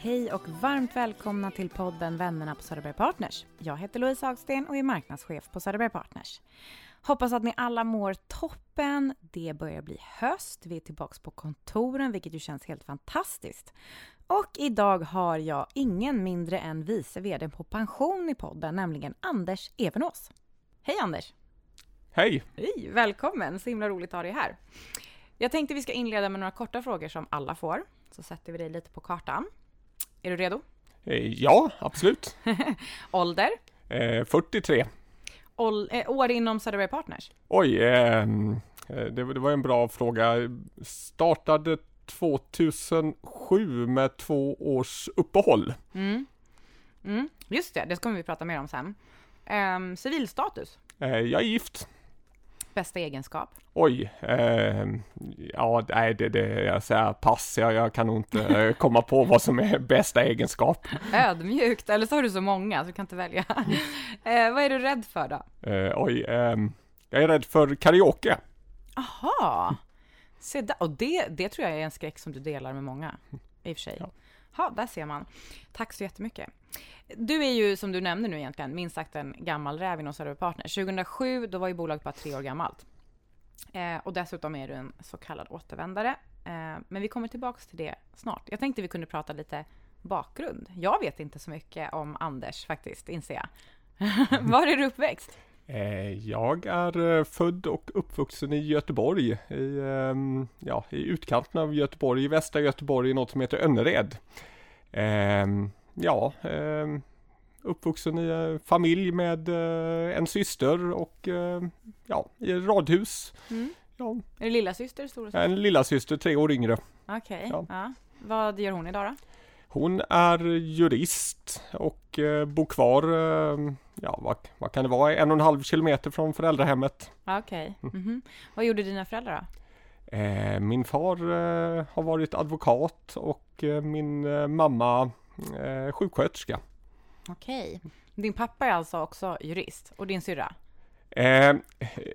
Hej och varmt välkomna till podden Vännerna på Söderberg Partners. Jag heter Louise Hagsten och är marknadschef på Söderberg Partners. Hoppas att ni alla mår toppen. Det börjar bli höst. Vi är tillbaka på kontoren, vilket ju känns helt fantastiskt. Och idag har jag ingen mindre än vice vd på pension i podden, nämligen Anders Evenås. Hej Anders! Hej! Hej! Välkommen! Så himla roligt att ha dig här. Jag tänkte vi ska inleda med några korta frågor som alla får. Så sätter vi dig lite på kartan. Är du redo? Eh, Ja, absolut. Ålder? Eh, 43. Ål- eh, år inom Söderberg Partners? Oj, ehm, eh, det, var- det var en bra fråga. Startade 2007 med två års uppehåll. Mm. Mm. Just det, det kommer vi prata mer om sen. Um, civilstatus? Eh, jag är gift. Bästa egenskap? Oj, ehm, ja, nej, det, det, jag säger pass. Jag, jag kan nog inte eh, komma på vad som är bästa egenskap. Ödmjukt? Eller så har du så många så du kan inte välja. eh, vad är du rädd för då? Eh, oj, ehm, jag är rädd för karaoke. Aha! Se där. Och det, det tror jag är en skräck som du delar med många. I och för sig. Ja. Ja, där ser man. Tack så jättemycket. Du är ju, som du nämnde nu egentligen, minst sagt en gammal räv inom Söderberg Partner. 2007, då var ju bolaget bara tre år gammalt. Eh, och dessutom är du en så kallad återvändare. Eh, men vi kommer tillbaka till det snart. Jag tänkte vi kunde prata lite bakgrund. Jag vet inte så mycket om Anders faktiskt, inser jag. Var är du uppväxt? Eh, Jag är eh, född och uppvuxen i Göteborg, i, ehm, ja, i utkanten av Göteborg, i västra Göteborg, i något som heter Önnered. Ehm, Ja, ehm, uppvuxen i en familj med eh, en syster och eh, ja, i radhus. Mm. Ja, Är det lilla syster, storasyster? en lilla syster tre år yngre. Okej. Ja. Ja. Vad gör hon idag då? Hon är jurist och eh, bor kvar, eh, ja vad, vad kan det vara, en och en halv kilometer från föräldrahemmet. Okej. Mhm. Vad gjorde dina föräldrar då? Eh, min far eh, har varit advokat och eh, min mamma eh, sjuksköterska. Okej. Din pappa är alltså också jurist och din syrra? Eh,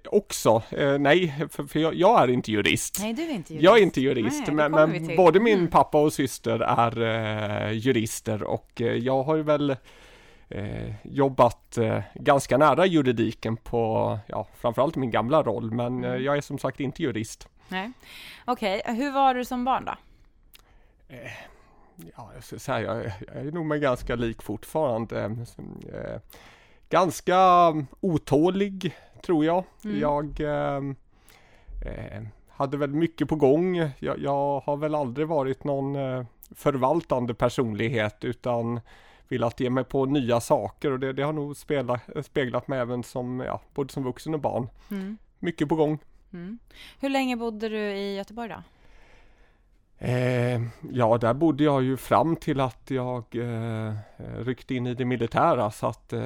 också, eh, nej, för, för jag, jag är inte jurist. Nej, du är inte jurist. Jag är inte jurist, Nej, men, men både min Mm. pappa och syster är eh, jurister och jag har ju väl eh, jobbat eh, ganska nära juridiken på, ja, framförallt min gamla roll, men eh, Mm. jag är som sagt inte jurist. Nej. Okej, hur var du som barn då? Ja, jag ska säga, jag, jag är nog mig ganska lik fortfarande. Eh, ganska otålig, tror jag. Mm. Jag eh, eh, hade väl mycket på gång. Jag, jag har väl aldrig varit någon eh, förvaltande personlighet utan velat ge mig på nya saker och det, det har nog spela, speglat mig även som, ja, både som vuxen och barn. Mm. Mycket på gång. Mm. Hur länge bodde du i Göteborg då? Eh, ja, där bodde jag ju fram till att jag eh, ryckte in i det militära så att eh,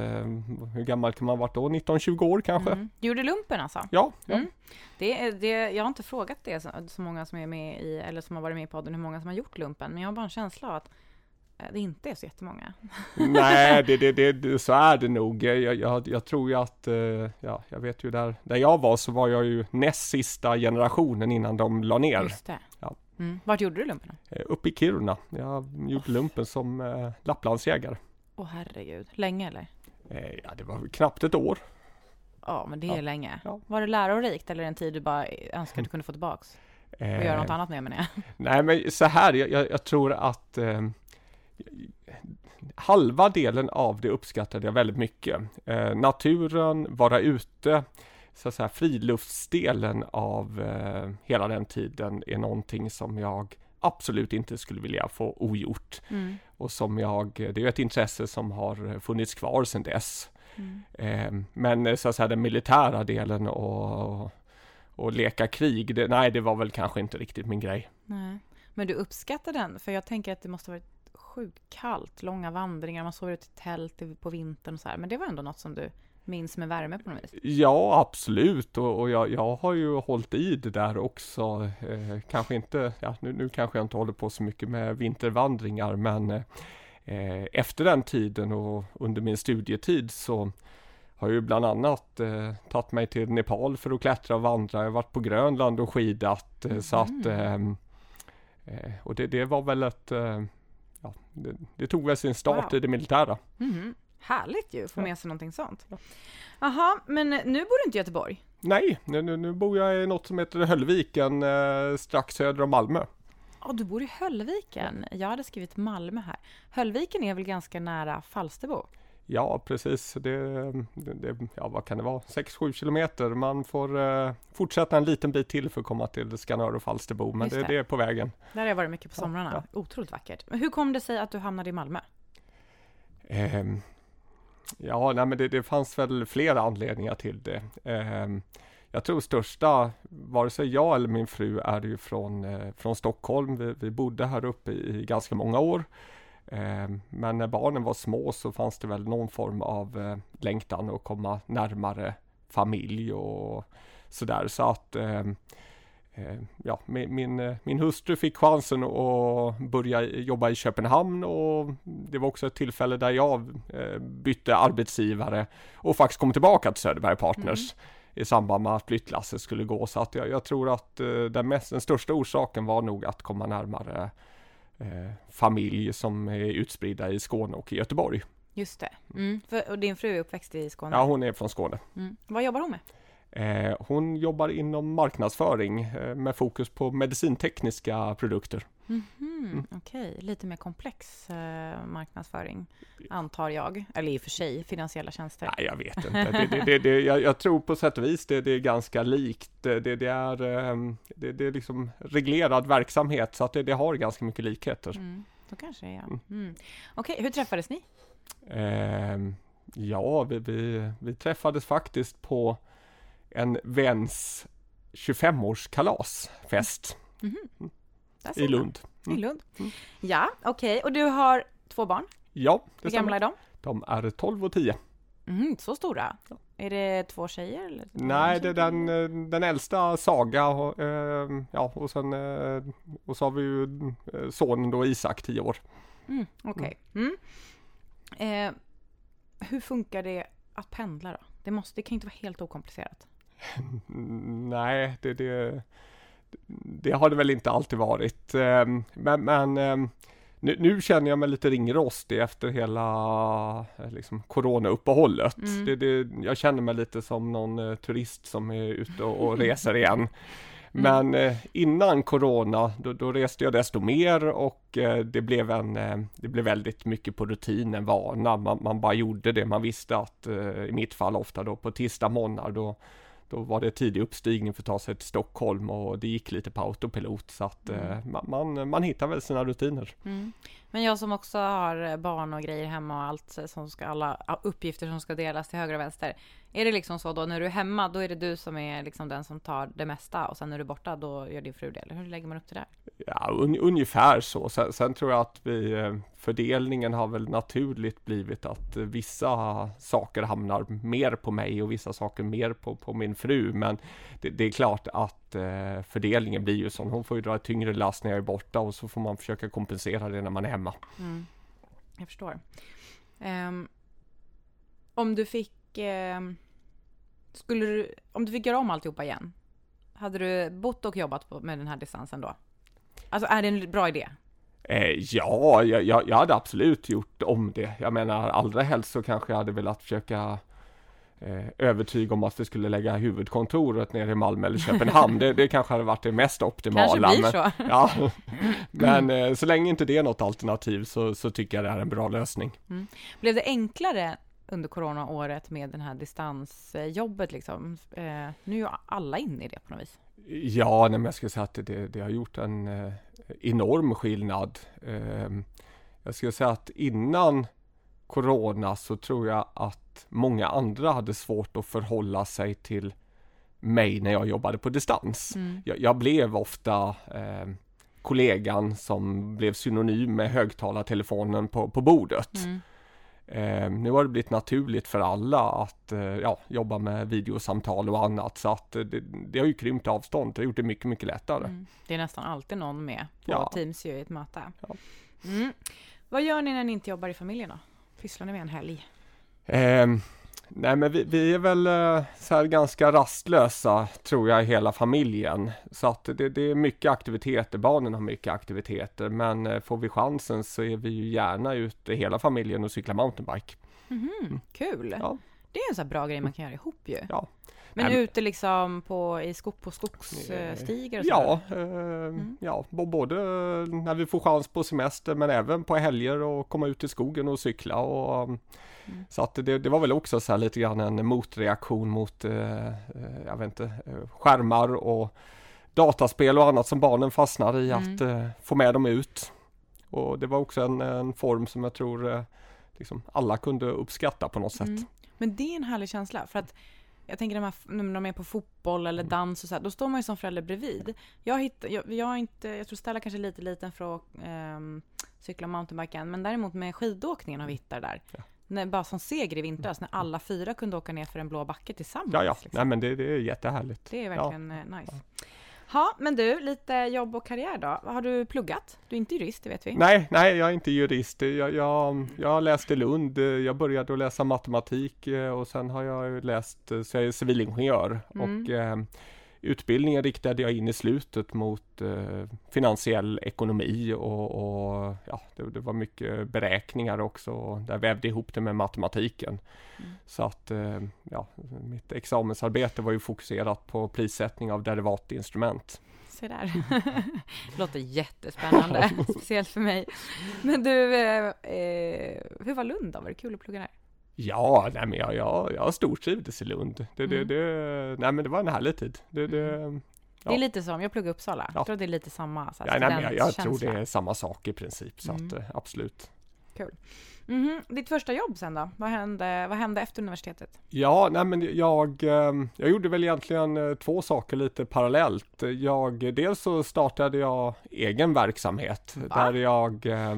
hur gammal kan man varit då? 19-20 år kanske? Mm. Du gjorde lumpen alltså? Ja, ja. Mm. Det, det, jag har inte frågat det så, så många som är med i, eller som har varit med i podden, hur många som har gjort lumpen, men jag har bara en känsla av att det inte är så jättemånga. nej det, det, det, så är det nog. Jag, jag, jag tror ju att, eh, ja, jag vet ju där, där jag var så var jag ju näst sista generationen innan de la ner. Just det. Ja. Mm. Vart gjorde du lumpen? Eh, uppe i Kiruna. Jag gjorde lumpen som eh, Lapplandsjägare. Åh herregud, länge eller? Eh, ja, det var knappt ett år. Ja, men det är Ja. länge. Ja. Var det lärorikt eller en tid du bara önskade att du kunde få tillbaks? Och göra Eh, något annat med menar jag. Nej men så här, jag, jag, tror att eh, halva delen av det uppskattade jag väldigt mycket. Eh, naturen, vara ute, så att säga friluftsdelen av eh, hela den tiden är någonting som jag absolut inte skulle vilja få ogjort. Mm. Och som jag, det är ju ett intresse som har funnits kvar sedan dess. Mm. Eh, men eh, så att säga den militära delen och, och leka krig, det, nej det var väl kanske inte riktigt min grej. Nej. Men du uppskattar den? För jag tänker att det måste varit sjukt kallt, långa vandringar, man sover ute i tält på vintern och så här. Men det var ändå något som du minns med värme på något vis? Ja, absolut. Och, och jag, jag har ju hållit i det där också. Eh, kanske inte, ja, nu, nu kanske jag inte håller på så mycket med vintervandringar, men eh, efter den tiden och under min studietid så har jag ju bland annat eh, tagit mig till Nepal för att klättra och vandra. Jag har varit på Grönland och skidat. Eh, Så att, Mhm. ehm, eh, och det, det var väl ett, eh, ja, det, det tog väl sin start Wow. i det militära. Mhm. Härligt ju, få Ja. med sig någonting sånt. Ja. Jaha, men nu bor du inte i Göteborg? Nej, nu, nu, nu bor jag i något som heter Höllviken eh, strax söder om Malmö. Ja, du bor i Höllviken. Jag hade skrivit Malmö här. Höllviken är väl ganska nära Falsterbo? Ja, precis. Det, det, det, ja, vad kan det vara? 6-7 kilometer. Man får eh, fortsätta en liten bit till för att komma till Skanör och Falsterbo, men det, det. är på vägen. Där har jag varit mycket på Ja, somrarna. Otroligt vackert. Men hur kom det sig att du hamnade i Malmö? Ehm, ja, nej, men det, fanns väl flera anledningar till det. Ehm, jag tror största, vare sig jag eller min fru är ju från, eh, från Stockholm. Vi, vi bodde här uppe i, i ganska många år. Ehm, men när barnen var små så fanns det väl någon form av eh, längtan att komma närmare familj och sådär. Så att ehm, eh, ja, min, min, eh, min hustru fick chansen att börja jobba i Köpenhamn och det var också ett tillfälle där jag eh, bytte arbetsgivare och faktiskt kom tillbaka till Söderberg Partners i samband med att flyttlasset skulle gå. Så att jag, jag tror att eh, den, mest, den största orsaken var nog att komma närmare eh, familj som är utspridda i Skåne och i Göteborg. Just det. Mm. För, och din fru är uppväxt i Skåne? Ja, hon är från Skåne. Mm. Vad jobbar hon med? Eh, hon jobbar inom marknadsföring eh, med fokus på medicintekniska produkter. Mhm, Okej, lite mer komplex eh, marknadsföring antar jag. Eller i och för sig, finansiella tjänster. Nej, jag vet inte. Det, det, det, det, jag, jag tror på sätt och vis det, det är ganska likt. Det, är, ehm, det, är liksom reglerad verksamhet så att det, har ganska mycket likheter. Mm, så kanske det är. Mm. Mm. Okej, hur träffades ni? Ehm, ja, vi, vi, vi träffades faktiskt på en väns 25-årskalasfest Mhm. Där ser i. Lund. I Mm. Lund. Mm. Ja, okej. Och du har två barn. Ja, det Hur gamla är de? De är 12 och 10. Mhm, så stora? Ja. Är det två tjejer? Eller Nej, det är den, eh, den äldsta Saga och, eh, ja, och sen eh, och så har vi ju eh, sonen då Isak, 10 år. Mm, Okej. Mm. Eh, hur funkar det att pendla då? Det, måste, det kan inte vara helt okomplicerat. Mm, Nej, det, det, det har det väl inte alltid varit. Ehm, Men, men ehm, nu, nu känner jag mig lite ringrostig efter hela eh, liksom, coronauppehållet. Mm. Det, det, jag känner mig lite som någon eh, turist som är ute och, reser igen. Men eh, innan corona, då, då reste jag desto mer och eh, det, blev en, eh, det blev väldigt mycket på rutin, en vana. Man, man bara gjorde det. Man visste att, i mitt fall ofta då på tisdag morgnar, då, då var det tidig uppstigning för att ta sig till Stockholm och det gick lite på autopilot. Så att eh, man, man, man hittar väl sina rutiner. Mm. Men jag som också har eh, barn och grejer hemma och allt eh, som ska, alla ah, uppgifter som ska delas till höger och vänster. Är det liksom så då när du är hemma, då är det du som är liksom den som tar det mesta och sen när du är borta, då gör din fru det? Eller hur lägger man upp det där? Ja, un, ungefär så. Sen, sen tror jag att vi, eh, fördelningen har väl naturligt blivit att vissa saker hamnar mer på mig och vissa saker mer på, på min fru. Men det, det är klart att eh, fördelningen blir ju sån. Hon får ju dra ett tyngre last när jag är borta och så får man försöka kompensera det när man är hemma. Mm. Jag förstår. Ehm, om du fick... ehm, skulle du, om du fick göra om alltihopa igen, hade du bott och jobbat på, med den här distansen då? Alltså är det en bra idé? Eh, ja, jag, jag, jag hade absolut gjort om det. Jag menar allra helst så kanske jag hade velat försöka eh, övertyga om att vi skulle lägga huvudkontoret nere i Malmö eller Köpenhamn. det, det kanske hade varit det mest optimala. Kanske blir men, så. Ja, men eh, så länge inte det är något alternativ så, så tycker jag det är en bra lösning. Blev det enklare under coronaåret med den här distansjobbet liksom? Eh, nu är ju alla inne i det på något vis. Ja, nej, men jag skulle säga att det, det har gjort en enorm skillnad. Jag skulle säga att innan Corona så tror jag att många andra hade svårt att förhålla sig till mig när jag jobbade på distans. Mm. Jag, jag blev ofta eh, kollegan som blev synonym med högtalartelefonen på, på bordet. Mm. Eh, nu har det blivit naturligt för alla att eh, ja, jobba med videosamtal och annat så att eh, det, det har ju krympt avstånd. Det har gjort det mycket, mycket lättare. Mm. Det är nästan alltid någon med på Ja. Teams ju i ett möte. Ja. Mm. Vad gör ni när ni inte jobbar i familjen då? Pysslar ni med en helg? Eh, Nej men vi, vi är väl eh, så här ganska rastlösa tror jag i hela familjen. Så att det, det är mycket aktiviteter, barnen har mycket aktiviteter men eh, får vi chansen så är vi ju gärna ute hela familjen och cyklar mountainbike. Mhm, Kul! Ja. Det är en sån här bra grej man kan göra ihop ju. Ja. Men ute liksom på, i skog, på skogsstigar och? Ja, eh, ja, b- både när vi får chans på semester men även på helger och komma ut i skogen och cykla. Och, um, Så att det, det var väl också så lite grann en motreaktion mot, eh, eh, jag vet inte, eh, skärmar och dataspel och annat som barnen fastnar i att eh, få med dem ut. Och det var också en, en form som jag tror eh, liksom alla kunde uppskatta på något sätt. Mm. Men det är en härlig känsla för att jag tänker när, de är på fotboll eller dans och så här, då står man ju som förälder bredvid. Jag, hittar, jag, jag, har inte, jag tror Stella kanske är lite liten för att ehm, cykla mountainbike än, men däremot med skidåkningen har vi hittat det där. Ja. När, bara som seger i vintras, när alla fyra kunde åka ner för en blå backe tillsammans. Ja, ja, liksom. nej men det, det är jättehärligt. Det är Ja. verkligen eh, nice. Ja, men du, lite jobb och karriär då. Har du pluggat? Du är inte jurist, det vet vi. Nej, nej, jag är inte jurist. Jag, jag, jag läste Lund. Jag började att läsa matematik eh, och sen har jag läst, eh, så jag är civilingenjör. Mm. Och utbildningen riktade jag in i slutet mot eh, finansiell ekonomi och, och ja, det, det var mycket beräkningar också. Och där vävde ihop det med matematiken. Mm. Så att eh, ja, mitt examensarbete var ju fokuserat på prissättning av derivatinstrument. Se där. Låter jättespännande, speciellt för mig. Men du, eh, eh, hur var Lund då? Var det kul att plugga där? Ja, nej men jag, jag, jag stortrivdes i Lund. Det, det, Mm. det, nej men det var en härlig tid. Det, det, Det Ja. är lite som, jag pluggar i Uppsala. Ja. Jag tror det är lite samma så ja, nej, men jag, jag tror det är samma sak i princip. Så Mm. att, eh, absolut. Mhm. Ditt första jobb sen då? Vad hände, vad hände efter universitetet? Ja, nej men jag, eh, jag gjorde väl egentligen eh, två saker lite parallellt. Jag, dels så startade jag egen verksamhet Va? där jag eh,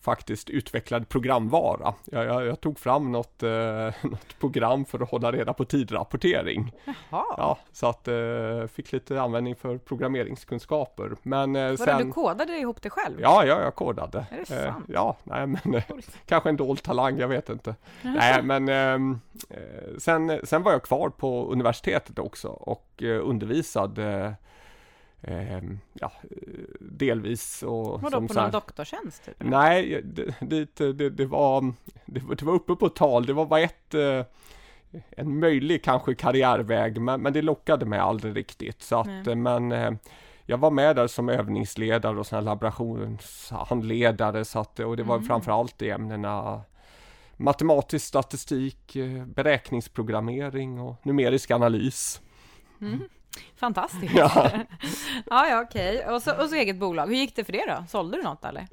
faktiskt utvecklade programvara. Jag, jag, jag tog fram något, eh, något program för att hålla reda på tidrapportering. Jaha, Ja, så att eh, fick lite användning för programmeringskunskaper. Men eh, Vadå, sen... du kodade ihop det själv? Ja, ja, jag kodade. Är det Eh, sant? ja, nej men eh, kanske en dold talang, jag vet inte. nej, men ehm, eh, sen, sen var jag kvar på universitetet också och undervisade ehm, ja, eh, delvis och Vadå, på så här- någon doktortjänst? Typ? Nej, det, dit, det, det, var, det, var- det var uppe på tal. Det var bara ett, eh, en möjlig kanske karriärväg, men, men det lockade mig aldrig riktigt. Så att, Nej. eh, men eh, jag var med där som övningsledare och sån här laborationshandledare, så att, och det var Mm. framförallt i ämnena matematisk statistik, eh, beräkningsprogrammering och numerisk analys. Mm. Fantastiskt. Ja. ja, ja, okej. Och, så, och så eget bolag. Hur gick det för det då? Sålde du något eller?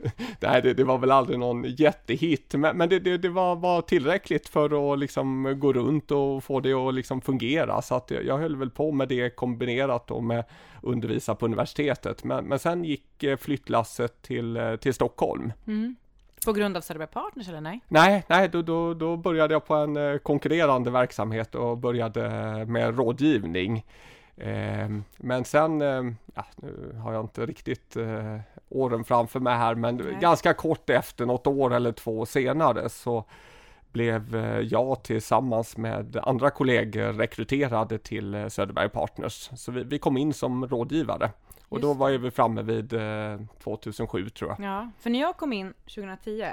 Nej det, det var väl aldrig någon jättehit, men, men det, det, det var, var tillräckligt för att liksom gå runt och få det att liksom fungera. Så att jag, jag höll väl på med det kombinerat då med undervisa på universitetet. Men, men sen gick eh, flyttlasset till, eh, till Stockholm. Mm. På grund av Söderberg Partners eller nej? Nej, nej då, då, då började jag på en eh, konkurrerande verksamhet och började med rådgivning. Ehm, Men sen, eh, ja, nu har jag inte riktigt eh, åren framför mig här, men Nej. ganska kort efter, något år eller två senare, så blev eh, jag tillsammans med andra kollegor rekryterade till eh, Söderberg Partners. Så vi, vi kom in som rådgivare. Och Just då var vi framme vid eh, 2007 tror jag. Ja, för när jag kom in 2010,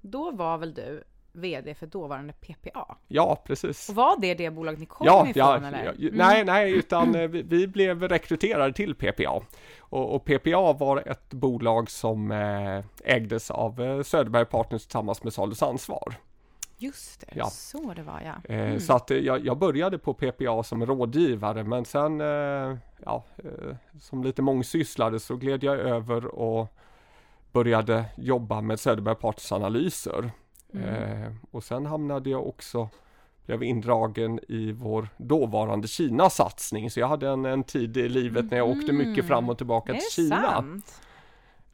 då var väl du VD för dåvarande PPA? Ja, precis. Och var det det bolag ni kom Ja, ifrån ja, eller? ja, Mm. nej, nej, utan eh, vi, vi blev rekryterade till PPA. Och, och PPA var ett bolag som eh, ägdes av eh, Söderberg Partners tillsammans med Salus Ansvar. Just det, Ja. så det var ja. Eh, Mm. Så att eh, jag, jag började på PPA som rådgivare, men sen, eh, ja, som lite mångsysslare så gled jag över och började jobba med Söderberg Partners analyser. Mm. Och sen hamnade jag också, blev indragen i vår dåvarande Kina-satsning. Så jag hade en, en tid i livet när jag åkte mycket Mhm. fram och tillbaka till Kina. sant?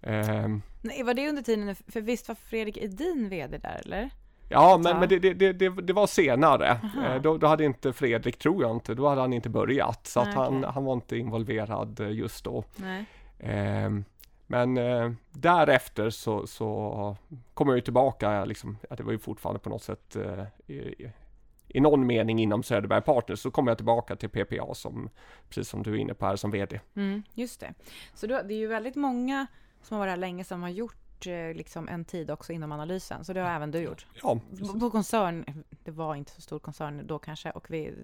Eh, Nej, var det under tiden, för visst var Fredrik Edin VD där eller? Ja, men, Ja. men det, det, det, det, var senare. Eh, då, då hade inte Fredrik, tror jag inte, då hade han inte börjat. Så Nej, att han, okej. han var inte involverad eh, just då. Eh, men eh, därefter så, så kom jag ju tillbaka, liksom, ja, det var ju fortfarande på något sätt eh, i, i någon mening inom Söderberg Partners, så kom jag tillbaka till PPA som, precis som du är inne på här, som VD. Mm, just det. Så då, det är ju väldigt många som har varit här länge som har gjort Eh, liksom en tid också inom analysen, så det har även du gjort. Ja, på koncern, det var inte så stor koncern då kanske, och vi,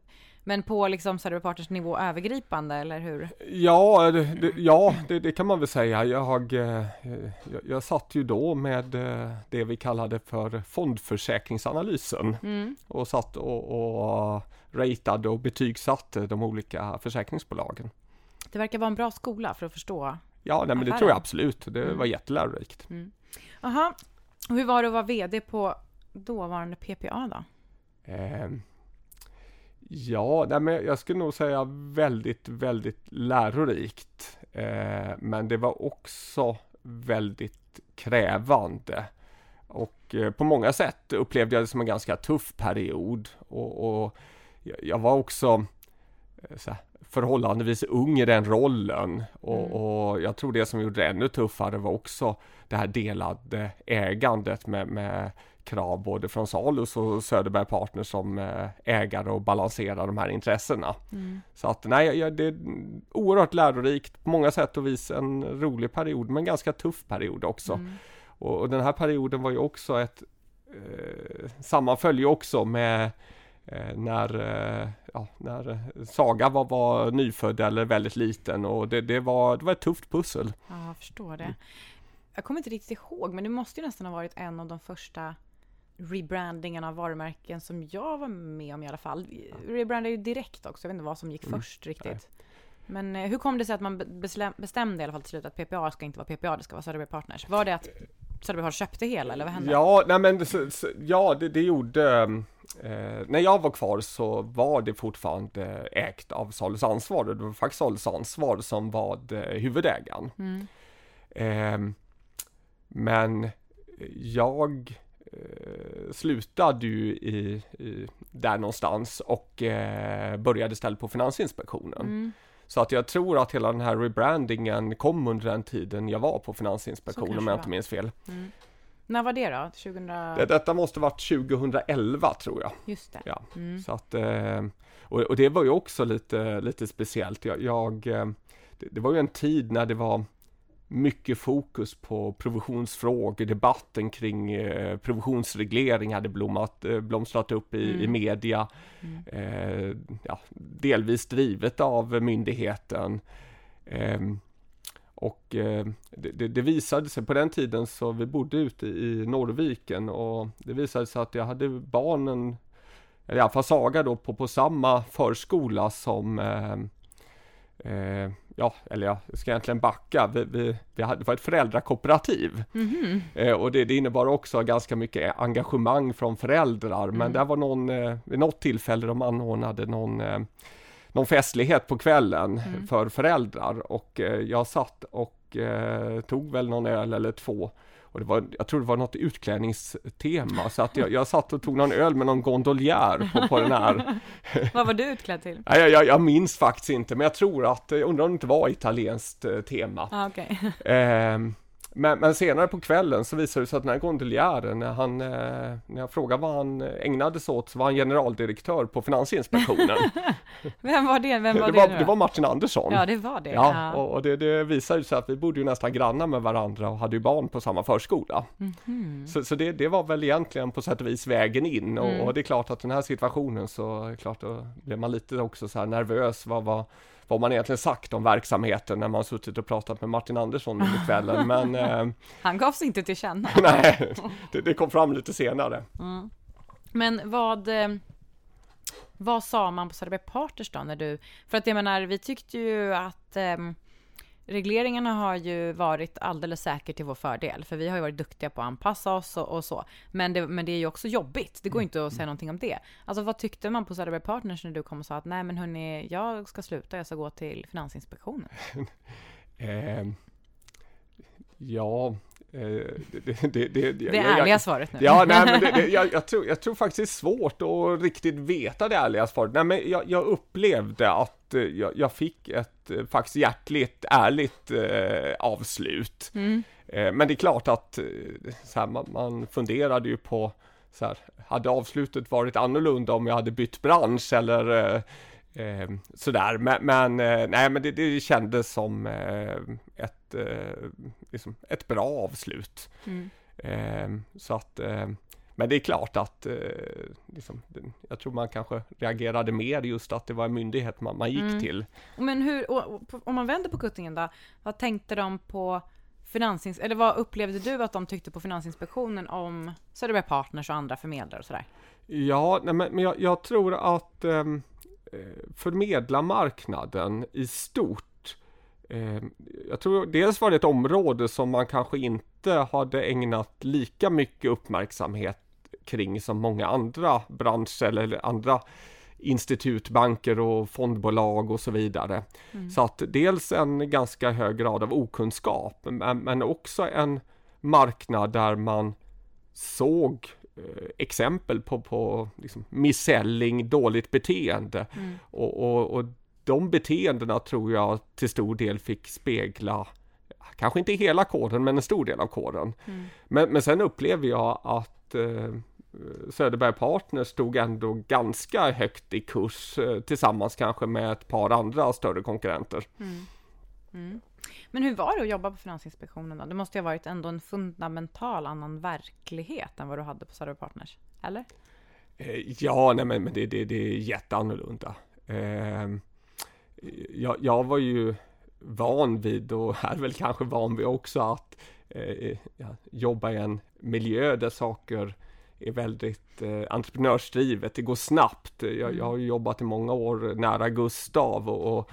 men på liksom Partners nivå övergripande, eller hur? Ja, det, det ja det, det, kan man väl säga. Jag, eh, jag, jag satt ju då med eh, det vi kallade för fondförsäkringsanalysen mm. och satt och, och ratade och betygsatte de olika försäkringsbolagen. Det verkar vara en bra skola för att förstå Ja, nej, men det tror jag absolut. Det mm. var jättelärorikt. Jaha, mm. och hur var det att vara VD på dåvarande PPA då? Eh, ja, nej, men jag skulle nog säga väldigt, väldigt lärorikt. Eh, men det var också väldigt krävande. Och eh, på många sätt upplevde jag det som en ganska tuff period. Och, och jag var också eh, så här, förhållandevis ung i den rollen och, mm. och, jag tror det som gjorde det ännu tuffare var också det här delade ägandet med, med krav både från Salus och Söderberg Partners som eh, ägare och balansera de här intressena. Mm. Så att nej, det är oerhört lärorikt på många sätt och vis en rolig period men ganska tuff period också. Mm. Och, och, den här perioden var ju också ett eh, sammanföll ju också med när, eh, ja, när Saga var, var nyfödd eller väldigt liten och det, det, var, det var ett tufft pussel. Ja, jag förstår det. Jag kommer inte riktigt ihåg, men det måste ju nästan ha varit en av de första rebrandingarna av varumärken som jag var med om i alla fall. Rebrandade ju direkt också, jag vet inte vad som gick mm. först riktigt. Nej. Men eh, hur kom det sig att man bestämde i alla fall till slut att PPA ska inte vara PPA, det ska vara Söderberg Partners? Var det att Söderberg har köpte hela eller vad hände? Ja, nej men så, så, ja, det, det gjorde Eh, när jag var kvar så var det fortfarande ägt av Salus Ansvar. Det var faktiskt Salus Ansvar som var huvudägaren. Mm. Eh, men jag eh, slutade ju i, i, där någonstans och eh, började istället på Finansinspektionen. Mm. Så att jag tror att hela den här rebrandingen kom under den tiden jag var på Finansinspektionen om jag inte minns fel. Mm. När var det då? 2000... Det, detta måste varit 2011 tror jag. Just det. Ja. Mm. Så att, eh, och, och, det var ju också lite, lite speciellt. Jag, jag eh, det, det, var ju en tid när det var mycket fokus på provisionsfrågor, debatten kring eh, provisionsreglering hade blommat, eh, blomstrat upp i, mm. i media. Mm. Eh, ja, delvis drivet av myndigheten. Eh, och det, det, visade sig på den tiden så vi bodde ute i Norrviken och det visade sig att jag hade barnen, eller i alla fall Saga då, på, på samma förskola som eh, eh, ja, eller jag ska egentligen backa. Vi, vi, vi hade, det var ett föräldrakooperativ. Mm -hmm. och det, det, innebar också ganska mycket engagemang från föräldrar. Mm. Men det var någon, eh, vid något tillfälle de anordnade någon någon festlighet på kvällen mm. för föräldrar och eh, jag satt och eh, tog väl någon öl eller två och det var, jag tror det var något utklädningstema så att jag, jag satt och tog någon öl med någon gondolier på, på den här. Vad var du utklädd till? Jag, jag, jag minns faktiskt inte men jag tror att, jag undrar om det inte var italienskt eh, tema. Ah, okay. eh, men, men, senare på kvällen så visade det sig att den här gondoliären, när, han, eh, när jag frågade vad han ägnade sig åt så var han generaldirektör på Finansinspektionen. Vem var det? Vem var det, det, var, det var Martin Andersson. Ja, det var det. Ja, ja. och, och det, det visade sig att vi bodde ju nästan grannar med varandra och hade ju barn på samma förskola. Mm -hmm. Så, så det, det, var väl egentligen på sätt och vis vägen in och, mm. och det är klart att den här situationen så, klart då blev man lite också så nervös. Vad var vad man egentligen sagt om verksamheten när man suttit och pratat med Martin Andersson under kvällen. Men, eh, Han gavs inte till känna. nej, det, det, kom fram lite senare. Mm. Men vad, eh, vad sa man på Söderberg Partners då när du, för att jag menar, vi tyckte ju att eh, regleringarna har ju varit alldeles säkert till vår fördel, för vi har ju varit duktiga på att anpassa oss och, och så. Men det, men det är ju också jobbigt. Det går inte att säga någonting om det. Alltså vad tyckte man på Söderberg Partners när du kom och sa att nej men hörni, jag ska sluta, jag ska gå till Finansinspektionen? eh, ja, det, det, det, det ärliga jag, svaret nu. Ja, nej, men det, jag, jag, tror, jag tror faktiskt det är svårt att riktigt veta det ärliga svaret. Nej, men jag, jag upplevde att eh, jag, jag, fick ett eh, faktiskt hjärtligt, ärligt eh, avslut. Mm. Eh, men det är klart att så här, man, man funderade ju på så här, hade avslutet varit annorlunda om jag hade bytt bransch eller eh, Eh, sådär, men, men eh, nej men det, det kändes som eh, ett, eh, liksom ett bra avslut. Mm. Ehm, så att, men det är klart att liksom, jag tror man kanske reagerade mer just att det var en myndighet man, man gick mm. till. Men hur, och, och, om man vänder på kuttingen då, vad tänkte de på Finansins eller vad upplevde du att de tyckte på Finansinspektionen om Söderberg Partners och andra förmedlare och sådär? Ja, nej, men jag, jag tror att um, förmedla marknaden i stort. Eh, jag tror dels var det ett område som man kanske inte hade ägnat lika mycket uppmärksamhet kring som många andra branscher eller andra institut, banker och fondbolag och så vidare. Mm. Så att dels en ganska hög grad av okunskap men, men också en marknad där man såg Eh, exempel på, på liksom misselling, dåligt beteende. Mm. Och, och, och de beteendena tror jag till stor del fick spegla Kanske inte hela koden men en stor del av koden. Mm. Men, men sen upplever jag att eh, Söderberg Partners stod ändå ganska högt i kurs eh, tillsammans kanske med ett par andra större konkurrenter. Mm. Mm. Men hur var det att jobba på Finansinspektionen då? Det måste ju ha varit ändå en fundamental annan verklighet än vad du hade på Söderberg Partners, eller? Eh, ja, nej men det, det, det är jätteannorlunda. Eh, jag, jag var ju van vid och är väl kanske van vid också att eh, jobba i en miljö där saker är väldigt eh, entreprenörsdrivet, det går snabbt. Jag, jag har jobbat i många år nära Gustav och, och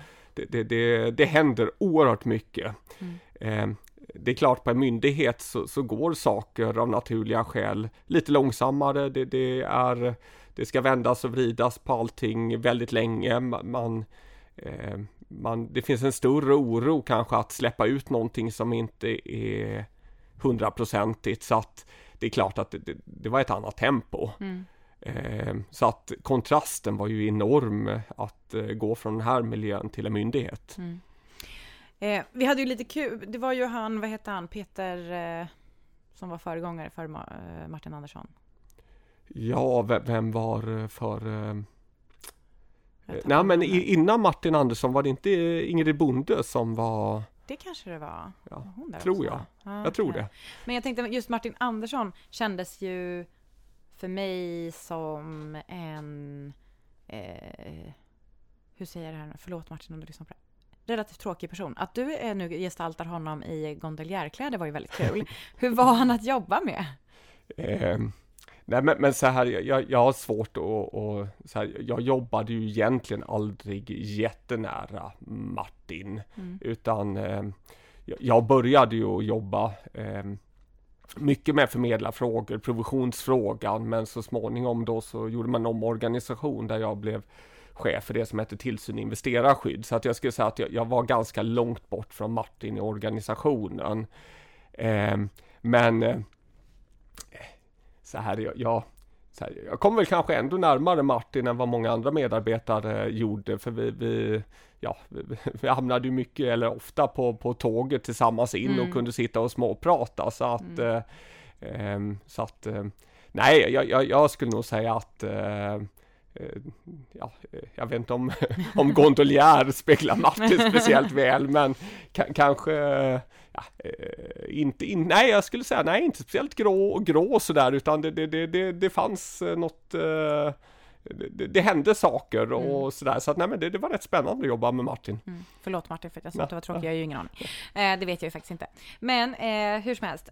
det, det, det, händer oerhört mycket. Mm. Eh, det är klart på en myndighet så, så, går saker av naturliga skäl lite långsammare. Det, det, är, det ska vändas och vridas på allting väldigt länge. Man, eh, man, det finns en större oro kanske att släppa ut någonting som inte är hundraprocentigt så att det är klart att det, det var ett annat tempo. Mm. Eh, så att kontrasten var ju enorm att eh, gå från den här miljön till en myndighet. Mm. Eh, vi hade ju lite kul, det var ju han, vad heter han, Peter eh, som var föregångare för eh, Martin Andersson. Ja, vem, vem var eh, för Nej men innan Martin Andersson var det inte Ingrid Bonde som var det kanske det var. Ja, tror också. jag. Ah, jag tror det. Men jag tänkte just Martin Andersson kändes ju för mig som en... Eh, hur säger jag det här nu? Förlåt Martin om du lyssnar på det relativt tråkig person. Att du är nu gestaltar honom i gondoliärkläder var ju väldigt kul. Hur var han att jobba med? Eh, nej men, men, så här, jag, jag har svårt att, och, så här, jag jobbade ju egentligen aldrig jättenära Martin, mm. utan eh, jag började ju jobba eh, mycket med förmedlarfrågor, provisionsfrågan, men så småningom då så gjorde man om organisation där jag blev chef för det som heter tillsyn investerarskydd. Så att jag skulle säga att jag, jag var ganska långt bort från Martin i organisationen. Eh, men eh, så här, jag, jag, så här, jag kom väl kanske ändå närmare Martin än vad många andra medarbetare gjorde, för vi, vi ja, vi hamnade ju mycket eller ofta på, på tåget tillsammans in mm. och kunde sitta och småprata så att, mm. eh, ehm, så att eh, nej, jag, jag, jag, skulle nog säga att eh, eh ja, jag vet inte om, om gondoliär speglar Martin speciellt väl, men kanske ja, eh, inte, in, nej jag skulle säga nej, inte speciellt grå och grå sådär, utan det, det, det, det, fanns något eh, det, det, hände saker och mm. sådär. Så att, nej, men det, det, var rätt spännande att jobba med Martin. Mm. Förlåt Martin för att jag sa att det var tråkigt, jag har ju ingen aning. Eh, det vet jag ju faktiskt inte. Men eh, hur som helst.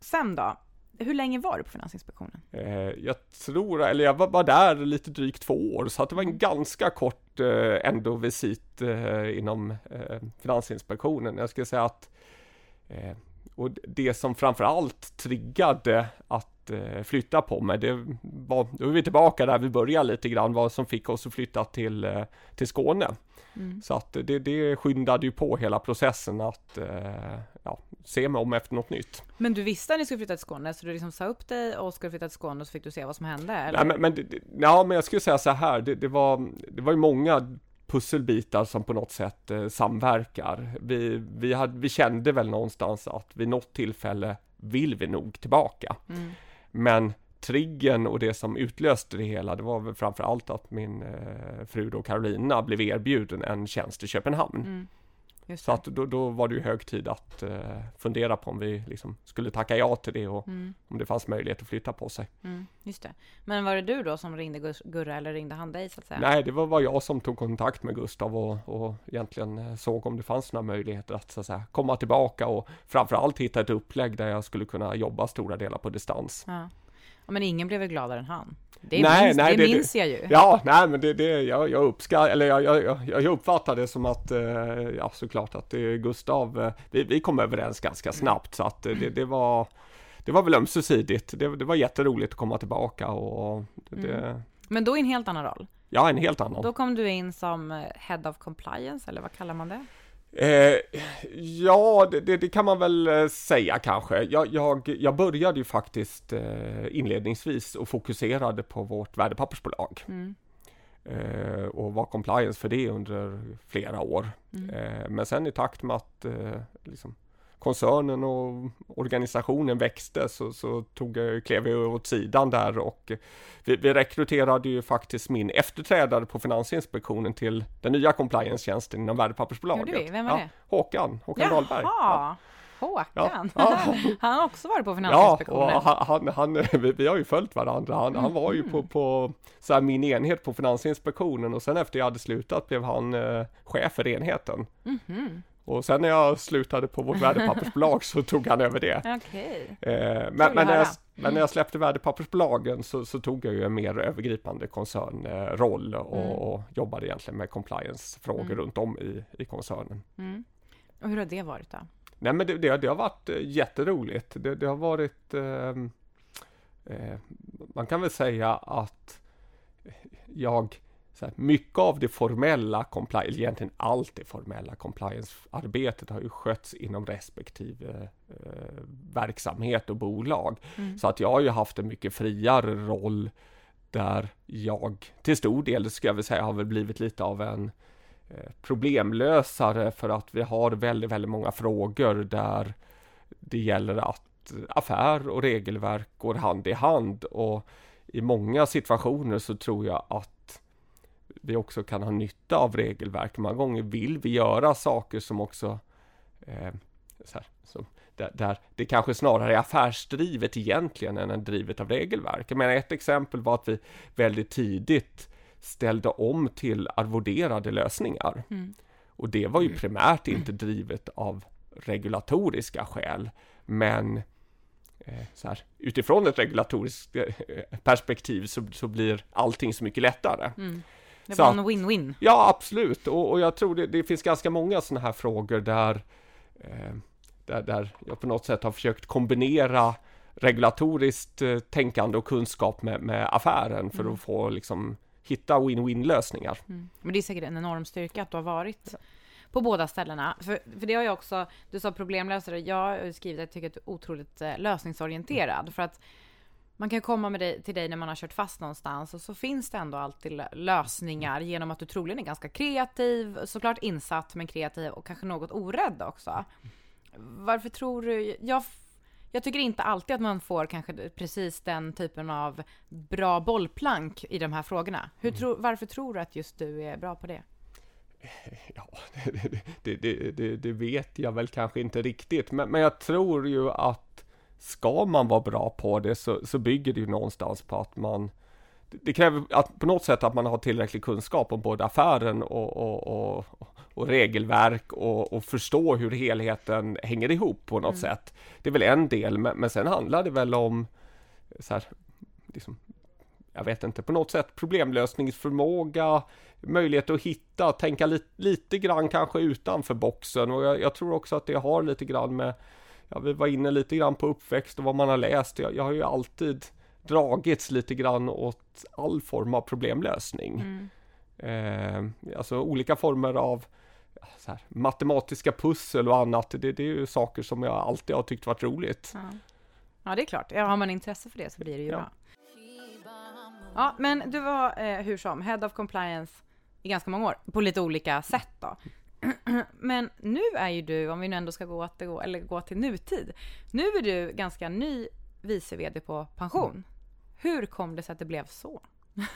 Sen då? Hur länge var du på Finansinspektionen? Eh, jag tror, eller jag var, var där lite drygt två år, så att det var en ganska kort eh, ändå visit eh, inom eh, Finansinspektionen. Jag skulle säga att eh, och det som framförallt triggade att eh, flytta på mig. Det var, då är vi tillbaka där vi började lite grann, vad som fick oss att flytta till, eh, till Skåne. Mm. Så att det, det skyndade ju på hela processen att eh, ja, se mig om efter något nytt. Men du visste att ni skulle flytta till Skåne, så du liksom sa upp dig och skulle flytta till Skåne och så fick du se vad som hände? Eller? Nej, men, men, ja, men jag skulle säga så här, det, det, var, det var ju många pusselbitar som på något sätt eh, samverkar. Vi, vi, hade, vi kände väl någonstans att vid något tillfälle vill vi nog tillbaka. Mm. Men triggen och det som utlöste det hela, det var väl framför allt att min eh, fru då Carolina blev erbjuden en tjänst i Köpenhamn. Mm. Så att då, då, var det ju hög tid att uh, fundera på om vi liksom skulle tacka ja till det och mm. om det fanns möjlighet att flytta på sig. Mm, just det. Men var det du då som ringde Gurra eller ringde han dig så att säga? Nej, det var, var jag som tog kontakt med Gustav och, och egentligen eh, såg om det fanns några möjligheter att, så att säga, komma tillbaka och framförallt hitta ett upplägg där jag skulle kunna jobba stora delar på distans. Ja. Ja, men ingen blev väl gladare än han? Det, nej, minns, nej, det, det minns jag ju. Ja, nej, men det, det jag, jag uppskattar, eller jag, jag, jag, uppfattar det som att, eh, ja såklart att Gustav, eh, vi, vi kom överens ganska snabbt så att det, det var, det var väl ömsesidigt. Det, det var jätteroligt att komma tillbaka och det, mm. Men då i en helt annan roll? Ja, en helt annan. Då kom du in som eh, Head of Compliance, eller vad kallar man det? Eh, ja, det, det, kan man väl eh, säga kanske. Jag, jag, jag började ju faktiskt eh, inledningsvis och fokuserade på vårt värdepappersbolag. Mm. Eh, och var compliance för det under flera år. Mm. Eh, men sen i takt med att eh, liksom, koncernen och organisationen växte så, så tog jag, klev jag åt sidan där och vi, vi rekryterade ju faktiskt min efterträdare på Finansinspektionen till den nya compliance-tjänsten inom värdepappersbolaget. Gjorde vi? Vem var det? Håkan, Håkan Jaha. Dahlberg. Ja. Håkan? Ja, Han har också varit på Finansinspektionen. Ja, han, han, han, vi har ju följt varandra. Han, mm. han var ju på, mm. på så här, min enhet på Finansinspektionen och sen efter jag hade slutat blev han eh, chef för enheten. Mm. Och sen när jag slutade på vårt värdepappersbolag så tog han över det. Okay. Eh, men, men, när jag, men när jag släppte värdepappersbolagen så, så tog jag ju en mer övergripande koncernroll och, mm. och jobbade egentligen med compliance-frågor mm. runt om i, i koncernen. Mm. Och hur har det varit då? Nej men det, det, det har varit eh, jätteroligt. Det, det har varit eh, eh, Man kan väl säga att jag så här, mycket av det formella compliance, egentligen allt det formella compliance-arbetet har ju skötts inom respektive eh, verksamhet och bolag. Mm. Så att jag har ju haft en mycket friare roll där jag till stor del, ska jag väl säga, har väl blivit lite av en eh, problemlösare för att vi har väldigt, väldigt många frågor där det gäller att affär och regelverk går hand i hand och i många situationer så tror jag att vi också kan ha nytta av regelverk. Många gånger vill vi göra saker som också eh, här, som, där, där, det kanske snarare är affärsdrivet egentligen än en drivet av regelverk. Jag menar, ett exempel var att vi väldigt tidigt ställde om till arvoderade lösningar. Mm. Och det var ju mm. primärt inte drivet av regulatoriska skäl, men eh, så här, utifrån ett regulatoriskt eh, perspektiv så, så blir allting så mycket lättare. Mm. Det var en win-win. Ja, absolut. Och, och jag tror det, det, finns ganska många sådana här frågor där, eh, där, där jag på något sätt har försökt kombinera regulatoriskt eh, tänkande och kunskap med, med affären för mm. att få liksom hitta win-win lösningar. Mm. Men det är säkert en enorm styrka att du har varit på båda ställena. För, för det har jag också, du sa problemlösare, jag har skrivit att jag tycker att du är otroligt eh, lösningsorienterad. Mm. För att man kan komma med dig, till dig när man har kört fast någonstans och så finns det ändå alltid lösningar genom att du troligen är ganska kreativ, såklart insatt men kreativ och kanske något orädd också. Varför tror du, jag, jag tycker inte alltid att man får kanske precis den typen av bra bollplank i de här frågorna. Hur mm. tro, varför tror du att just du är bra på det? Ja, det, det, det, det vet jag väl kanske inte riktigt, men, men jag tror ju att ska man vara bra på det så, så bygger det ju någonstans på att man det kräver att på något sätt att man har tillräcklig kunskap om både affären och, och, och, och regelverk och, och, förstå hur helheten hänger ihop på något mm. sätt. Det är väl en del, men, men sen handlar det väl om så här, liksom, jag vet inte, på något sätt problemlösningsförmåga, möjlighet att hitta, tänka li, lite grann kanske utanför boxen och jag, jag tror också att det har lite grann med ja, vi var inne lite grann på uppväxt och vad man har läst. Jag, jag har ju alltid dragits lite grann åt all form av problemlösning. Mm. Eh, alltså olika former av här, matematiska pussel och annat, det, det, är ju saker som jag alltid har tyckt varit roligt. Ja, ja det är klart. Har man intresse för det så blir det ju ja. bra. Ja, men du var eh, hur som Head of Compliance i ganska många år, på lite olika sätt då. Men nu är ju du, om vi nu ändå ska gå, återgå, eller gå till nutid, nu är du ganska ny vice vd på pension. Hur kom det sig att det blev så?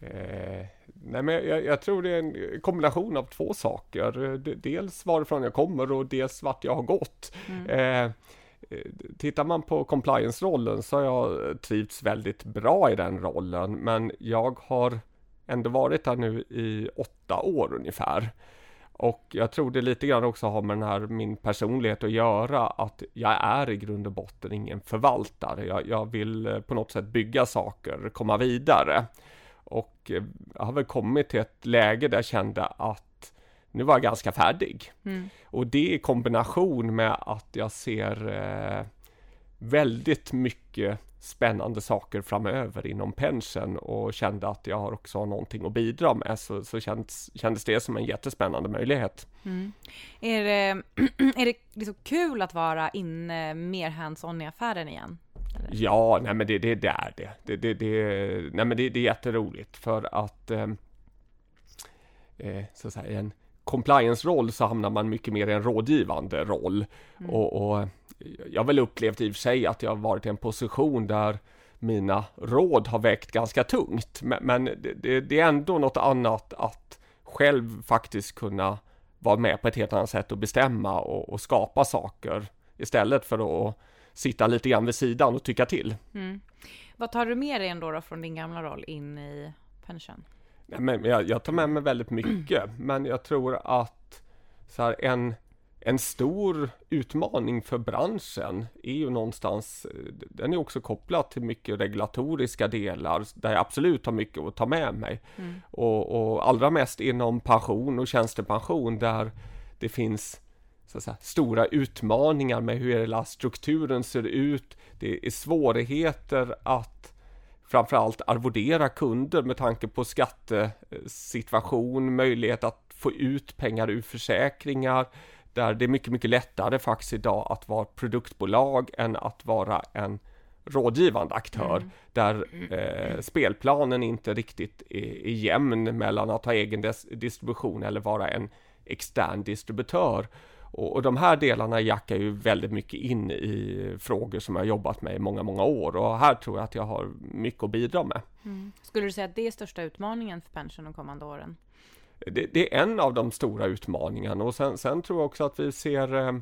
eh, nej men jag, jag, tror det är en kombination av två saker. Dels varifrån jag kommer och dels vart jag har gått. Mm. Eh, Tittar man på compliance-rollen så har jag trivts väldigt bra i den rollen, men jag har ändå varit där nu i åtta år ungefär. Och jag tror det lite grann också har med den här min personlighet att göra, att jag är i grund och botten ingen förvaltare. Jag, jag vill eh, på något sätt bygga saker, komma vidare. Och eh, jag har väl kommit till ett läge där jag kände att nu var jag ganska färdig. Mm. Och det i kombination med att jag ser eh, väldigt mycket spännande saker framöver inom pension och kände att jag har också någonting att bidra med så, så kändes, kändes det som en jättespännande möjlighet. Mm. Är det, är det liksom kul att vara inne mer hands-on i affären igen? Eller? Ja, nej men det, det, det är det. Det, det, det, nej men det, det är jätteroligt för att eh, eh, så att säga, en compliance-roll så hamnar man mycket mer i en rådgivande roll. Mm. Och, och jag har väl upplevt i och för sig att jag har varit i en position där mina råd har vägt ganska tungt. Men, men det, det, är ändå något annat att själv faktiskt kunna vara med på ett helt annat sätt och bestämma och, och skapa saker istället för att sitta lite grann vid sidan och tycka till. Mm. Vad tar du med dig ändå då från din gamla roll in i pension? Ja, men jag, jag tar med mig väldigt mycket, men jag tror att så här, en en stor utmaning för branschen är ju någonstans, den är också kopplad till mycket regulatoriska delar där jag absolut har mycket att ta med mig. Mm. Och, och, allra mest inom pension och tjänstepension där det finns säga, stora utmaningar med hur hela strukturen ser ut. Det är svårigheter att framförallt arvodera kunder med tanke på skattesituation, möjlighet att få ut pengar ur försäkringar, där det är mycket, mycket lättare faktiskt idag att vara produktbolag än att vara en rådgivande aktör mm. där eh, spelplanen inte riktigt är, är jämn mellan att ha egen distribution eller vara en extern distributör. Och, och, de här delarna jackar ju väldigt mycket in i frågor som jag jobbat med i många, många år och här tror jag att jag har mycket att bidra med. Mm. Skulle du säga att det är största utmaningen för pension de kommande åren? Det, det, är en av de stora utmaningarna och sen, sen tror jag också att vi ser eh,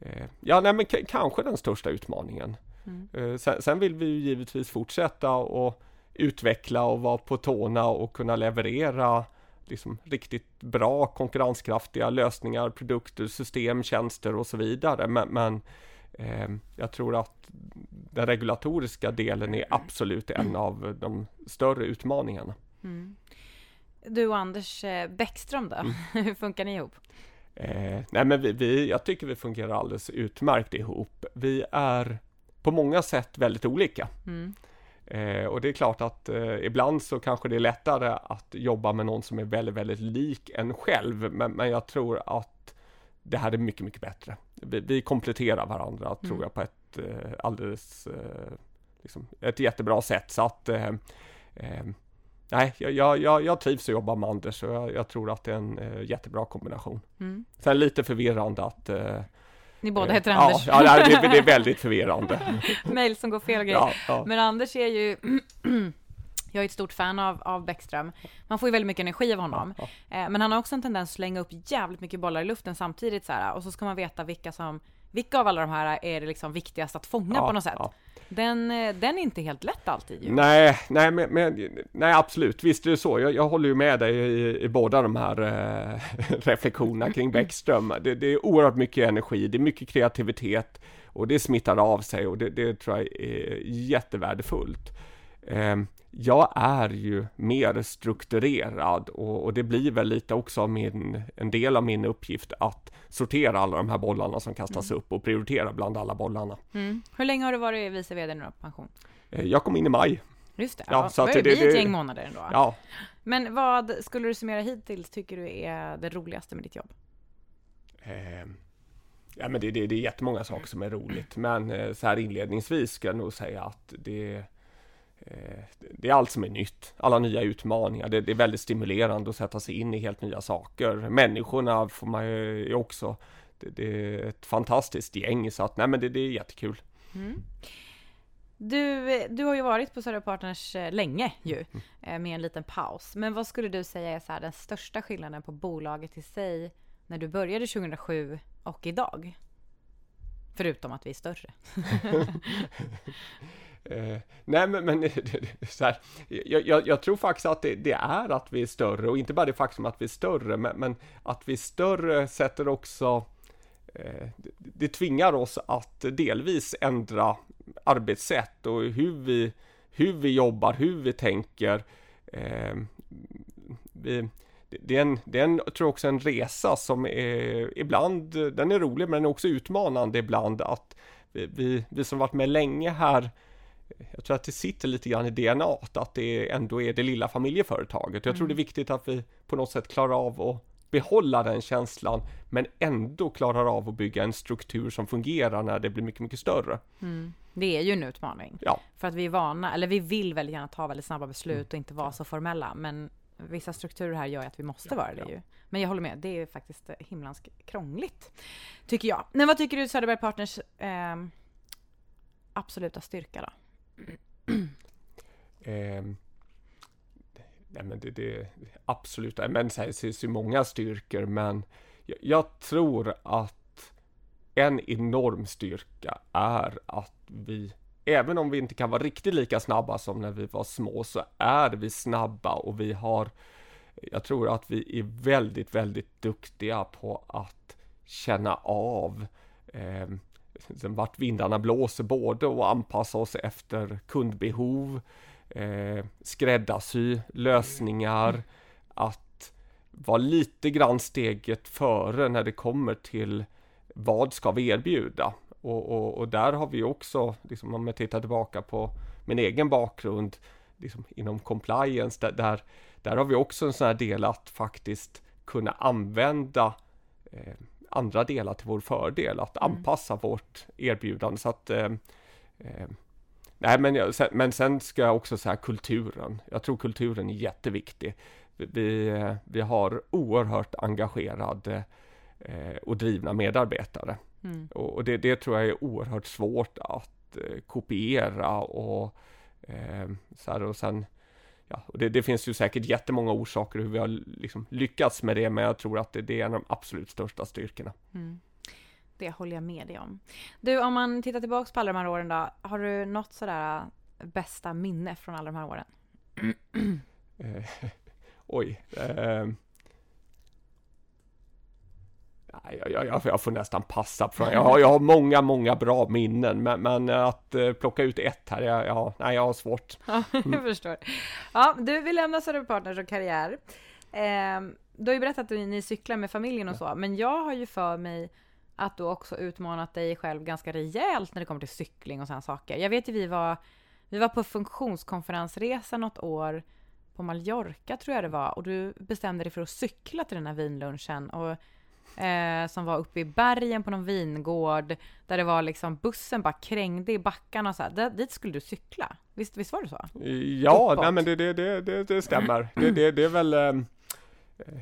eh Ja, nej, men kanske den största utmaningen. Mm. Eh, sen, sen, vill vi ju givetvis fortsätta och utveckla och vara på tårna och kunna leverera liksom riktigt bra konkurrenskraftiga lösningar, produkter, system, tjänster och så vidare. Men, men eh, jag tror att den regulatoriska delen är absolut en av de större utmaningarna. Mm. Du och Anders eh, Bäckström då, mm. hur funkar ni ihop? Eh, nej men vi, vi, jag tycker vi fungerar alldeles utmärkt ihop. Vi är på många sätt väldigt olika. Mm. Eh, och det är klart att eh, ibland så kanske det är lättare att jobba med någon som är väldigt, väldigt lik en själv. Men, men jag tror att det här är mycket, mycket bättre. Vi, vi kompletterar varandra, mm. tror jag, på ett eh, alldeles, eh, liksom, ett jättebra sätt. Så att nej, jag, jag, jag trivs att jobba med Anders och jag, jag tror att det är en uh, jättebra kombination. Mm. Sen lite förvirrande att uh, ni båda heter uh, Anders. Ja, ja det, det, är väldigt förvirrande. Mail som går fel och grejer. Ja, ja. Men Anders är ju Jag är ett stort fan av, av Bäckström. Man får ju väldigt mycket energi av honom. Ja, ja. Men han har också en tendens att slänga upp jävligt mycket bollar i luften samtidigt så här, och så ska man veta vilka som vilka av alla de här är det liksom viktigast att fånga ja, på något sätt? Ja. Den, eh, den är inte helt lätt alltid ju. Nej, nej, men, men, nej absolut, visst är det så. Jag, jag håller ju med dig i, i båda de här eh, reflektionerna kring Bäckström. Det, det, är oerhört mycket energi, det är mycket kreativitet och det smittar av sig och det, det tror jag är jättevärdefullt. Eh, jag är ju mer strukturerad och, och, det blir väl lite också min, en del av min uppgift att sortera alla de här bollarna som kastas mm. upp och prioritera bland alla bollarna. Mm. Hur länge har du varit vice vd nu på pension? Eh, jag kom in i maj. Just det, Ja, ja, så att det, blir ett gäng månader ändå. Ja, Men vad skulle du summera hittills tycker du är det roligaste med ditt jobb? eh, ja men det, det, det är jättemånga saker som är roligt. Men eh, så här inledningsvis ska jag nog säga att det, det är allt som är nytt. Alla nya utmaningar. Det, det är väldigt stimulerande att sätta sig in i helt nya saker. Människorna får man ju också. Det, det är ett fantastiskt gäng så att nej men det, det är jättekul. Mm. Du, du har ju varit på Södra Partners eh, länge ju, Mm. eh, med en liten paus. Men vad skulle du säga är så här, den största skillnaden på bolaget i sig när du började 2007 och idag? Förutom att vi är större. Eh, nej men, men så här, jag, jag, jag tror faktiskt att det, det är att vi är större och inte bara det faktum att vi är större men, men att vi är större sätter också eh, det, det tvingar oss att delvis ändra arbetssätt och hur vi, hur vi jobbar, hur vi tänker. Eh, vi, det- är, en, det är en, jag också en resa som är ibland, den är rolig men den är också utmanande ibland att vi, vi, vi som varit med länge här jag tror att det sitter lite grann i DNA att det ändå är det lilla familjeföretaget. Jag tror det är viktigt att vi på något sätt klarar av att behålla den känslan men ändå klarar av att bygga en struktur som fungerar när det blir mycket, mycket större. Det är ju en utmaning. Ja, För att vi är vana, eller vi vill väldigt gärna ta väldigt snabba beslut Mm. och inte vara så formella. Men vissa strukturer här gör att vi måste vara det ju. Men jag håller med, det är faktiskt eh, himlans krångligt. Tycker jag. Men vad tycker du Söderberg Partners eh, absoluta styrka då? eh, nej men det, det absolut, men så här, det finns ju många styrkor men jag, jag tror att en enorm styrka är att vi, även om vi inte kan vara riktigt lika snabba som när vi var små, så är vi snabba och vi har, jag tror att vi är väldigt, väldigt duktiga på att känna av eh, vart vindarna blåser, både och anpassa oss efter kundbehov, eh, skräddarsy lösningar, att vara lite grann steget före när det kommer till vad ska vi erbjuda? Och, och, och där har vi också, liksom, om jag tittar tillbaka på min egen bakgrund liksom, inom compliance, där, där, där har vi också en sån här del att faktiskt kunna använda eh, andra delar till vår fördel, att anpassa vårt erbjudande så att eh, eh, Nej men, jag- sen, men sen ska jag också säga kulturen. Jag tror kulturen är jätteviktig. Vi, vi, vi har oerhört engagerade eh, och drivna medarbetare. Mm. Och, och det, det tror jag är oerhört svårt att eh, kopiera och eh, så här och sen Ja, och det, det finns ju säkert jättemånga orsaker hur vi har liksom lyckats med det, men jag tror att det, det är en av de absolut största styrkorna. Mm. Det håller jag med dig om. Du, om man tittar tillbaks på alla de här åren då. Har du något sådär äh, bästa minne från alla de här åren? Eh, oj. Eh, nej, jag, jag, jag, får nästan passa på jag har, jag har många, många bra minnen, men, men att eh, plocka ut ett här, jag, jag, nej, jag har svårt. Ja, jag förstår. Ja, du vill lämna Söderberg Partners och karriär. Ehm, du har ju berättat att ni cyklar med familjen och så, men jag har ju för mig att du också utmanat dig själv ganska rejält när det kommer till cykling och sådana saker. Jag vet ju vi var, vi var på funktionskonferensresa något år på Mallorca tror jag det var och du bestämde dig för att cykla till den här vinlunchen och eh, som var uppe i bergen på någon vingård där det var liksom bussen bara krängde i backarna och så här. Där, dit skulle du cykla. Visst, visst var det så? Ja, Uppåt. nej, men det, det, det, det, det stämmer. Det, det, det är väl eh,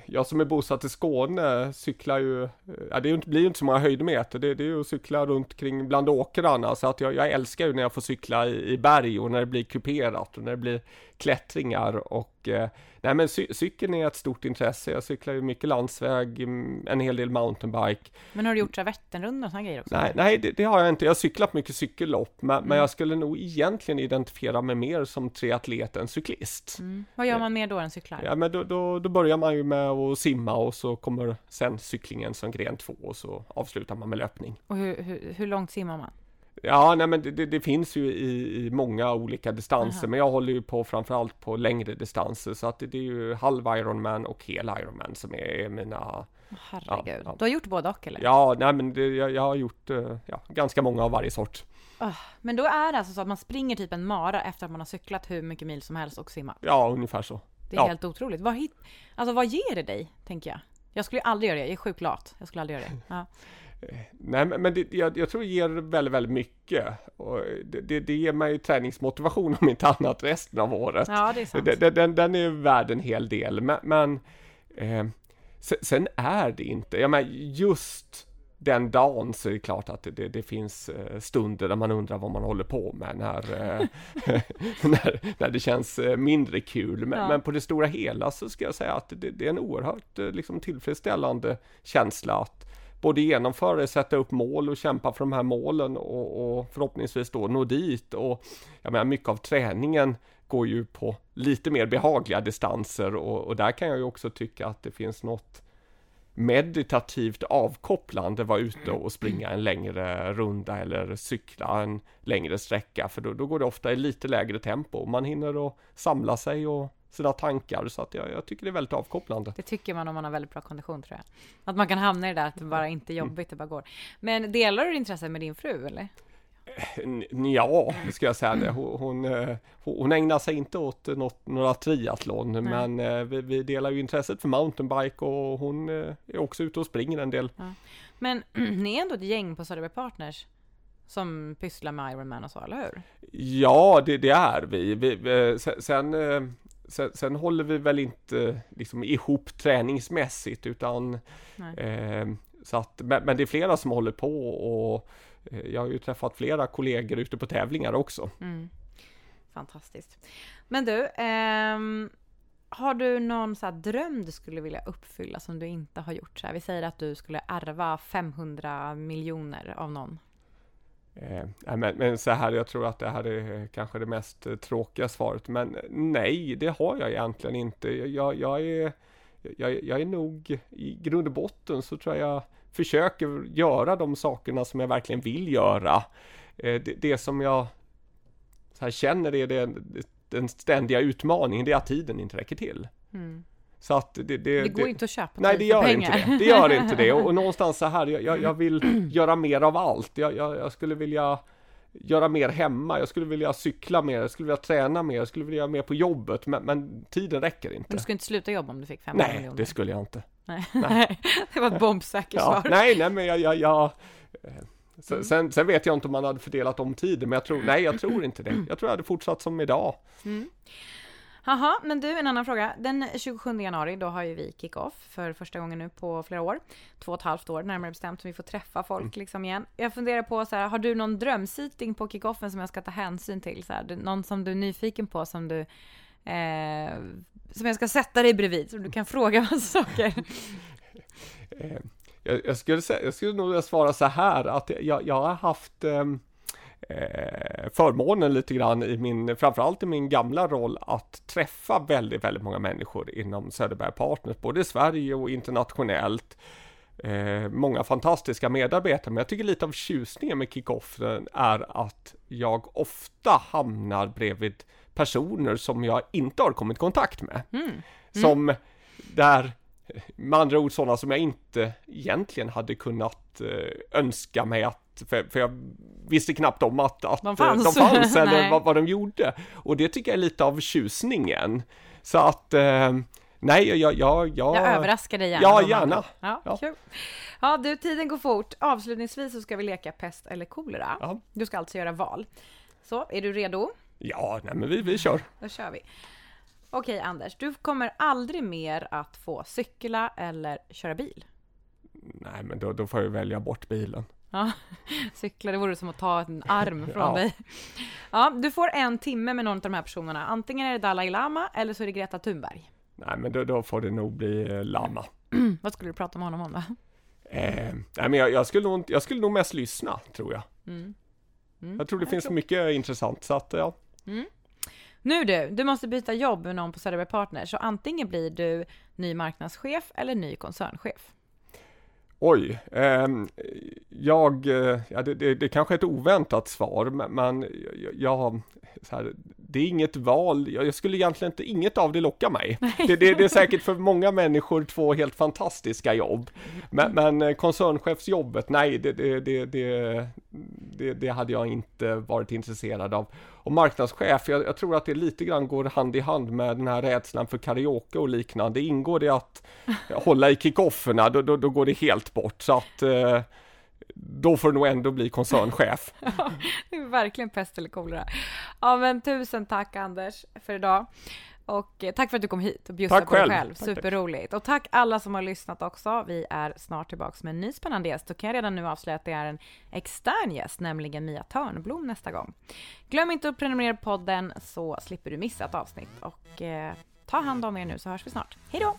jag som är bosatt i Skåne cyklar ju, eh, ja, det blir ju inte så många höjdmeter, det, det är ju att cykla runt kring bland åkrarna, så att jag, jag älskar ju när jag får cykla i, i berg och när det blir kuperat och när det blir klättringar och eh, nej men cy, cykeln är ett stort intresse, jag cyklar ju mycket landsväg, mm, en hel del mountainbike. Men har du gjort Vätternrundan och såna grejer också? Nej, nej det, det har jag inte, jag har cyklat mycket cykellopp, men, Mm. men jag skulle nog egentligen identifiera mig mer som triatlet än cyklist. Mm. Vad gör man mer då än cyklar? Ja men då, då, då börjar man ju med att simma och så kommer sen cyklingen som gren två och så avslutar man med löpning. Och hur, hur, hur långt simmar man? Ja, nej men det, det, det finns ju i, i många olika distanser, Aha. men jag håller ju på framförallt på längre distanser, så att det, det är ju halv Ironman och hel Ironman som är mina... Herregud. Ja, ja. Du har gjort både och eller? Ja, nej men det, jag, jag har gjort eh, ja, ganska många av varje sort. Oh, men då är det alltså så att man springer typ en mara efter att man har cyklat hur mycket mil som helst och simmat? Ja, ungefär så. Det är ja. helt otroligt. Vad, hit, alltså, vad ger det dig, tänker jag? Jag skulle aldrig göra det, jag är sjukt lat. Jag skulle aldrig göra det. Ja. Nej, men det, jag, jag, tror det ger väldigt, väldigt mycket. Och det, det, det ger mig träningsmotivation om inte annat resten av året. Ja, det är sant. Den, den, den är värd en hel del, men, men eh, sen, är det inte, jag menar just den dagen så är det klart att det, det, finns eh, stunder där man undrar vad man håller på med när, eh, när, när det känns eh, mindre kul. Men, ja. men, på det stora hela så ska jag säga att det, det är en oerhört liksom, tillfredsställande känsla att både genomföra det, sätta upp mål och kämpa för de här målen och, och förhoppningsvis då nå dit. Och jag menar, mycket av träningen går ju på lite mer behagliga distanser och, och där kan jag ju också tycka att det finns något meditativt avkopplande vara ute och springa en längre runda eller cykla en längre sträcka för då, då går det ofta i lite lägre tempo. Man hinner att samla sig och sina tankar så att jag, jag, tycker det är väldigt avkopplande. Det tycker man om man har väldigt bra kondition tror jag. Att man kan hamna i det där att det bara inte är jobbigt, det bara går. Men delar du intresset med din fru eller? Ja, ska jag säga det. Hon, hon, eh, hon ägnar sig inte åt något, några triathlon, Nej. men eh, vi, vi, delar ju intresset för mountainbike och hon eh, är också ute och springer en del. Ja. Men ni är ändå ett gäng på Söderberg Partners som pysslar med Ironman och så, eller hur? Ja, det, det är vi. vi sen, sen, sen, håller vi väl inte liksom ihop träningsmässigt utan eh, så att, men, men, det är flera som håller på och Eh, jag har ju träffat flera kollegor ute på tävlingar också. Mm. Fantastiskt. Men du, ehm, har du någon så dröm du skulle vilja uppfylla som du inte har gjort? Så här, vi säger att du skulle ärva 500 miljoner av någon. Eh, men, men, så här, jag tror att det här är eh, kanske det mest eh, tråkiga svaret, men eh, nej, det har jag egentligen inte. Jag, jag, är, jag, jag är nog i grund och botten så tror jag försöker göra de sakerna som jag verkligen vill göra. Eh, det, det som jag så här känner är det, den ständiga utmaningen, det är att tiden inte räcker till. Mm. Så att det, det, det går det, inte att köpa Nej, det gör pengar. inte det. Det gör inte det. Och, och någonstans så här, jag, jag vill göra mer av allt. Jag, jag, jag, skulle vilja göra mer hemma, jag skulle vilja cykla mer, jag skulle vilja träna mer, jag skulle vilja göra mer på jobbet, men, men tiden räcker inte. Men du skulle inte sluta jobba om du fick 500 Nej, miljoner? Nej, det skulle jag inte. Nej, nej. det var ett bombsäkert ja, svar. Nej, nej, men jag, jag, jag eh, sen, sen, sen, vet jag inte om man hade fördelat om tiden, men jag tror, nej, jag tror inte det. Jag tror jag hade fortsatt som idag. Mm. Jaha, men du, en annan fråga. Den 27 januari, då har ju vi kick-off för första gången nu på flera år. Två och ett halvt år närmare bestämt, så vi får träffa folk mm. liksom igen. Jag funderar på så här, har du någon drömsiting på kick-offen som jag ska ta hänsyn till? Så här, någon som du är nyfiken på som du eh, som jag ska sätta dig bredvid, så du kan fråga massa saker. Eh, jag, jag, skulle jag skulle nog svara så här att jag, jag har haft eh, förmånen lite grann i min, framförallt i min gamla roll att träffa väldigt, väldigt många människor inom Söderberg Partners, både i Sverige och internationellt. Eh, många fantastiska medarbetare, men jag tycker lite av tjusningen med kickoffen är att jag ofta hamnar bredvid personer som jag inte har kommit i kontakt med. Mm. Mm. Som där, med andra ord sådana som jag inte egentligen hade kunnat eh, önska mig att, för, för, jag visste knappt om att, att de fanns, de fanns eller vad, vad, de gjorde. Och det tycker jag är lite av tjusningen. Så att eh, Nej, jag, jag, jag... Jag överraskar dig gärna. Ja, gärna. Ja, ja. Kul. ja, du, tiden går fort. Avslutningsvis så ska vi leka pest eller kolera. Ja. Du ska alltså göra val. Så, är du redo? Ja, nej men vi, vi kör. Då kör vi. Okej Anders, du kommer aldrig mer att få cykla eller köra bil. Nej, men då, då får jag välja bort bilen. Ja, cykla, det vore som att ta en arm från ja. dig. Ja, du får en timme med någon av de här personerna. Antingen är det Dalai Lama eller så är det Greta Thunberg. Nej, men då, då får det nog bli eh, Lama. Vad skulle du prata med honom om då? Eh, nej, men jag, jag, skulle nog, jag skulle nog mest lyssna, tror jag. Mm. Mm. Jag tror det finns tror. mycket intressant, så att ja. Mm. Nu du, du måste byta jobb med någon på Söderberg Partners, så antingen blir du ny marknadschef eller ny koncernchef. Oj, eh, jag, ja, det, det, det kanske är ett oväntat svar, men, men jag, här, det är inget val, jag skulle egentligen inte, inget av det lockar mig. Det, det, det, är säkert för många människor två helt fantastiska jobb. Men, men eh, koncernchefsjobbet, nej, det, det, det, det, hade jag inte varit intresserad av. Och marknadschef, jag, jag, tror att det lite grann går hand i hand med den här rädslan för karaoke och liknande. Ingår det att hålla i kickofferna, då, då, då går det helt bort. Så att eh, då får du nog ändå bli koncernchef. ja, det är verkligen pest eller kolera. Ja, men tusen tack Anders för idag. Och eh, tack för att du kom hit och bjussade på dig själv. Superroligt. Och tack alla som har lyssnat också. Vi är snart tillbaka med en ny spännande gäst. Då kan jag redan nu avslöja att det är en extern gäst, nämligen Mia Törnblom nästa gång. Glöm inte att prenumerera på podden så slipper du missa ett avsnitt. Och eh, ta hand om er nu så hörs vi snart. Hej då!